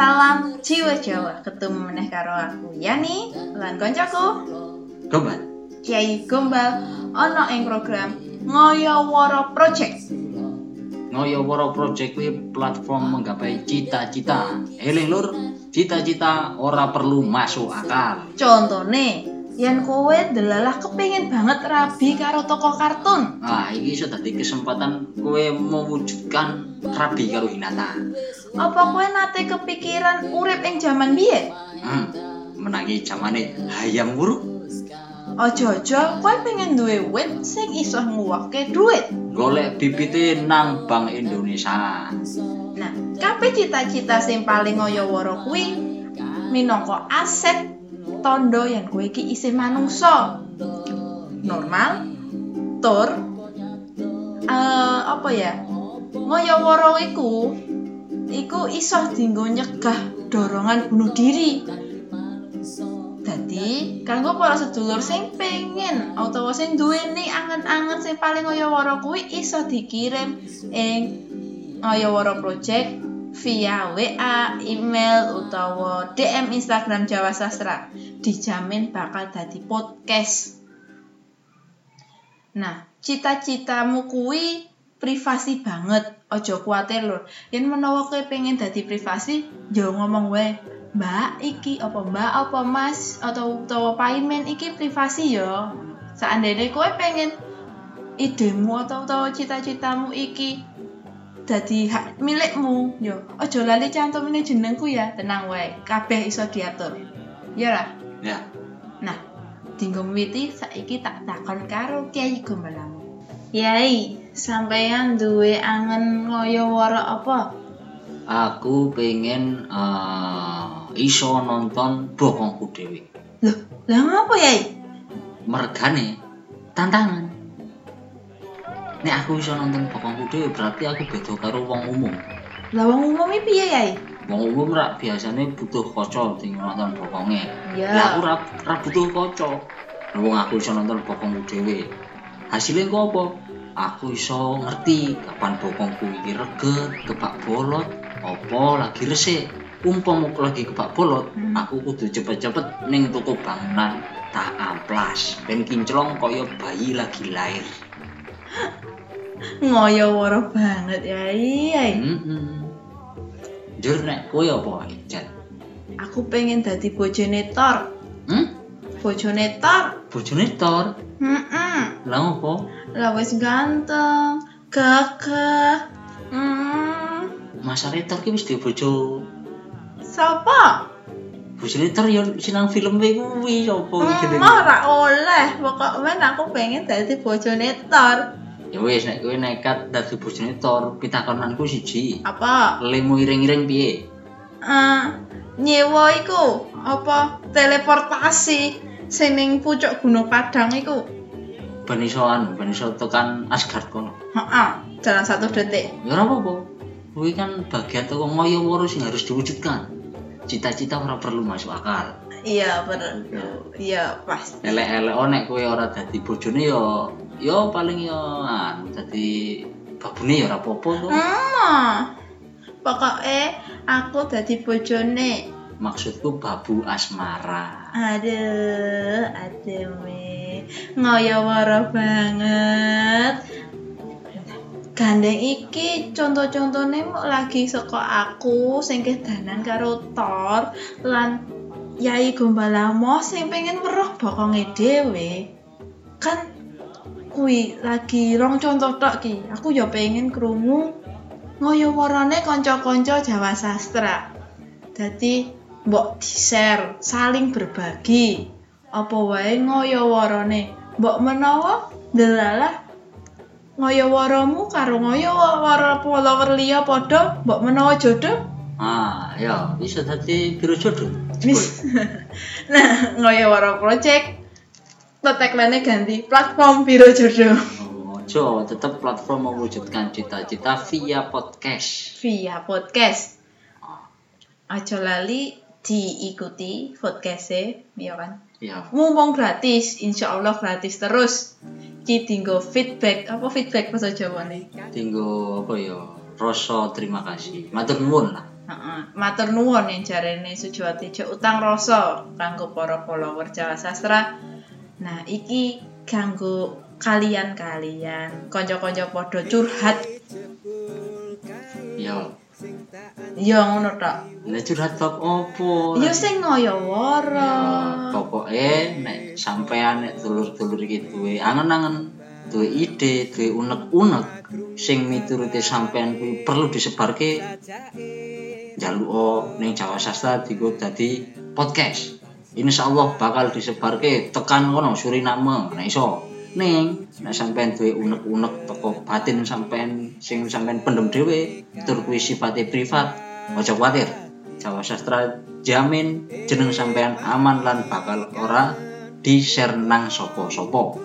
Salam jiwa Jawa. Ketemu meneh karo aku Yani lan koncoku Gombal. Kiai Gombal ana ing program Ngoyoworo Project. Ngoyoworo Project kuwi platform menggapai cita-cita. Eling lur, cita-cita ora perlu masuk akal. Contone, yen kowe delalah kepengin banget rabi karo toko kartun. Nah, iki iso dadi kesempatan kowe mewujudkan rabi karo Hinata. Apa kowe nate kepikiran urip ing jaman biyen? Hmm, menangi zamane hayam wuruk. Ojo-ojo kowe pengen duwe wit sing iso nguwake duit. Golek bibite nang Bank Indonesia. Nah, kabeh cita-cita sing paling ngoyoworo kuwi minangka aset tondo yang kowe iki isih manungsa. Normal, tur, eh apa ya? Ngoyoworo iku iku iso dienggo nyegah dorongan bunuh diri. Dadi, kanggo para sedulur sing pengen utawa sing duweni angen-angen sing paling ngoyoworo kuwi iso dikirim ing Ngoyoworo Project via WA, email, utawa DM Instagram Jawa Sastra. Dijamin bakal dadi podcast. Nah, cita-citamu kuwi privasi banget. Ojo kuatir lho. Yen menawa kowe pengen dadi privasi, yo ngomong wae. Mbak, iki apa Mbak apa Mas atau utawa paimen iki privasi yo. Seandainya kowe pengen idemu atau utawa cita-citamu iki dadi hak milikmu yo ojo lali cantum ini jenengku ya tenang wae kabeh iso diatur ya lah Ya, nah dinggo miwiti saiki tak takon karo Kiai Gombalamu Yai sampeyan duwe angen ngoyo-woro apa aku pengen eh, iso nonton bokongku dhewe. Loh, lah ngapa Yai Mergane tantangan. Nek aku iso nonton bokongku dhewe berarti aku beda karo wong umum. lah wong umum iki piye Yai Wong umum rak biasane butuh kaca tinggal nonton bokonge. Ya. Lah aku ra, ra butuh kaca. Wong aku iso nonton bokongku dhewe. Hasilnya kok apa? Aku iso ngerti kapan bokongku iki reget, kebak bolot, apa lagi resik. Umpama aku lagi kebak bolot, Hmm. aku kudu cepet-cepet ning toko bangunan tak amplas ben kinclong kaya bayi lagi lahir. ngoyo-woro banget Yai Yai Heeh. Jur nek kowe apa, Jan? aku pengen dadi bojone Thor Hmm? bojone Thor Bojone Thor. Heeh. Lah opo? Lah wis ganteng, gagah. Hmm, Mas Thor ki wis duwe bojo. sapa? Bojone Thor yo sinang film kuwi sapa jenenge? Hmm, ora oleh. Pokoknya aku pengen dadi bojone Thor. Ya wis nek kowe nekat dadi bojone Thor, pitakonanku siji. Apa? Lemu iring-iring piye? Eh, nyewa iku apa teleportasi sing ning pucuk Gunung Padang iku. Ben iso anu, ben iso tekan Asgard kono. Heeh, dalam satu detik. Ya ora apa-apa. Kuwi kan bagian teko ngoyo-woro sing harus diwujudkan. Cita-cita ora perlu masuk akal. Iya, bener. Iya, pasti. Elek-elek oh, nek kowe ora dadi bojone yo yo paling yo anu dadi babune ya ora apa-apa to. Hmm. Pokoknya aku dadi bojone. Maksudku babu asmara. Aduh, aduh me. Ngoyo-woro banget. Gandeng iki contoh-contohnya mau lagi saka aku sing kedanan karo Thor lan Yai Gombalamo sing pengen weruh bokonge dhewe. Kan kuwi lagi rong contoh tok ki. Aku ya pengen krungu ngoyo-worone kanca-kanca Jawa Sastra. Dadi mbok di-share, saling berbagi. Apa wae ngoyo-worone. Mbok menawa delalah ngoyo-woromu karo ngoyo-woro follower liya padha, mbok menawa jodoh. Ah, ya bisa dadi biro jodoh. Nah, ngoyo-woro project tagline ganti platform biro jodoh Ojo, tetap platform mewujudkan cita-cita via podcast. via podcast. Aja lali diikuti podcastnya, ya kan? Ya, mumpung gratis, insya Allah gratis terus. Ki tinggo feedback, apa feedback bahasa Jawa nih? tinggo apa ya? Rasa terima kasih. Matur nuwun lah. Heeh, matur nuwun yang jarene Sujiwati utang rasa kanggo para follower Jawa Sastra. Nah, iki kanggo kalian-kalian, kanca-kanca padha curhat. Yo, Ya ngono tok. nek curhat bab opo? Ya sing ngoyo wara. Ya, pokoke nek sampean nek dulur-dulur iki duwe angen-angen, duwe ide, duwe unek-unek sing mituruti sampean kuwi perlu disebarke njaluk ning Jawa Sastra dienggo dadi podcast. Insyaallah bakal disebarke tekan kono Suriname, nek iso. Ning nek sampean duwe unek-unek teko batin sampean sing sampean pendem dhewe, tur kuwi sifate privat, aja kuwatir. Jawa Sastra jamin jeneng sampean aman lan bakal ora di-share nang sapa-sapa.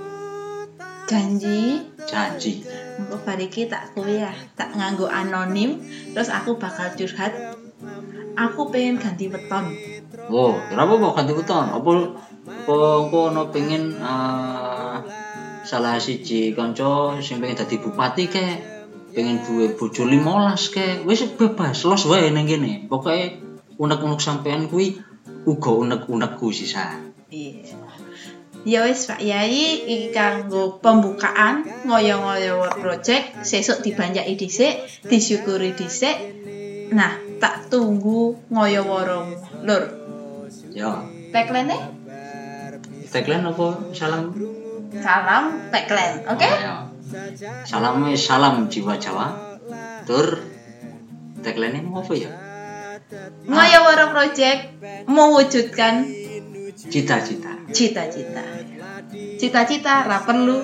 Janji Janji. Engko bar iki tak kuwi ya, tak nganggo anonim, terus aku bakal curhat. Aku pengen ganti weton. Oh, kira apa kok ganti weton? Apa apa ono pengen eh, salah siji kanca sing pengen dadi bupati kek, pengen duwe bojo 15 kek, wis bebas, los wae ning kene. Pokoke unek-unek sampean kuwi uga unek-unekku sisa. Iya. Ya wis Pak Yai, iki kanggo pembukaan ngoyo-ngoyo project, sesuk dibanjaki dhisik, disyukuri dhisik. Nah, tak tunggu ngoyo worong. Lur, Ya, tagline tagline apa salam? Salam tagline, oke? Ya. Salam wis salam jiwa Jawa. Tur tagline mau apa ya? Worong project mewujudkan Cita-cita. cita-cita. Cita-cita ra perlu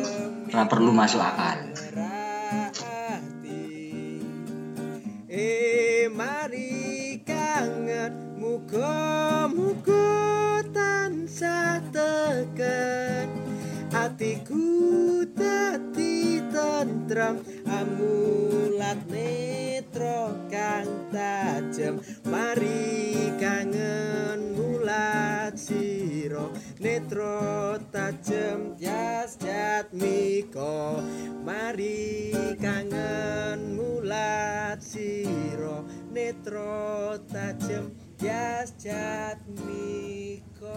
Ora perlu masuk akal. Amulat netra kang tajem. Mari kangen mulat sira. Netra tajem jas jatmiko mari kangen mulat sira. Netra tajem jas jatmiko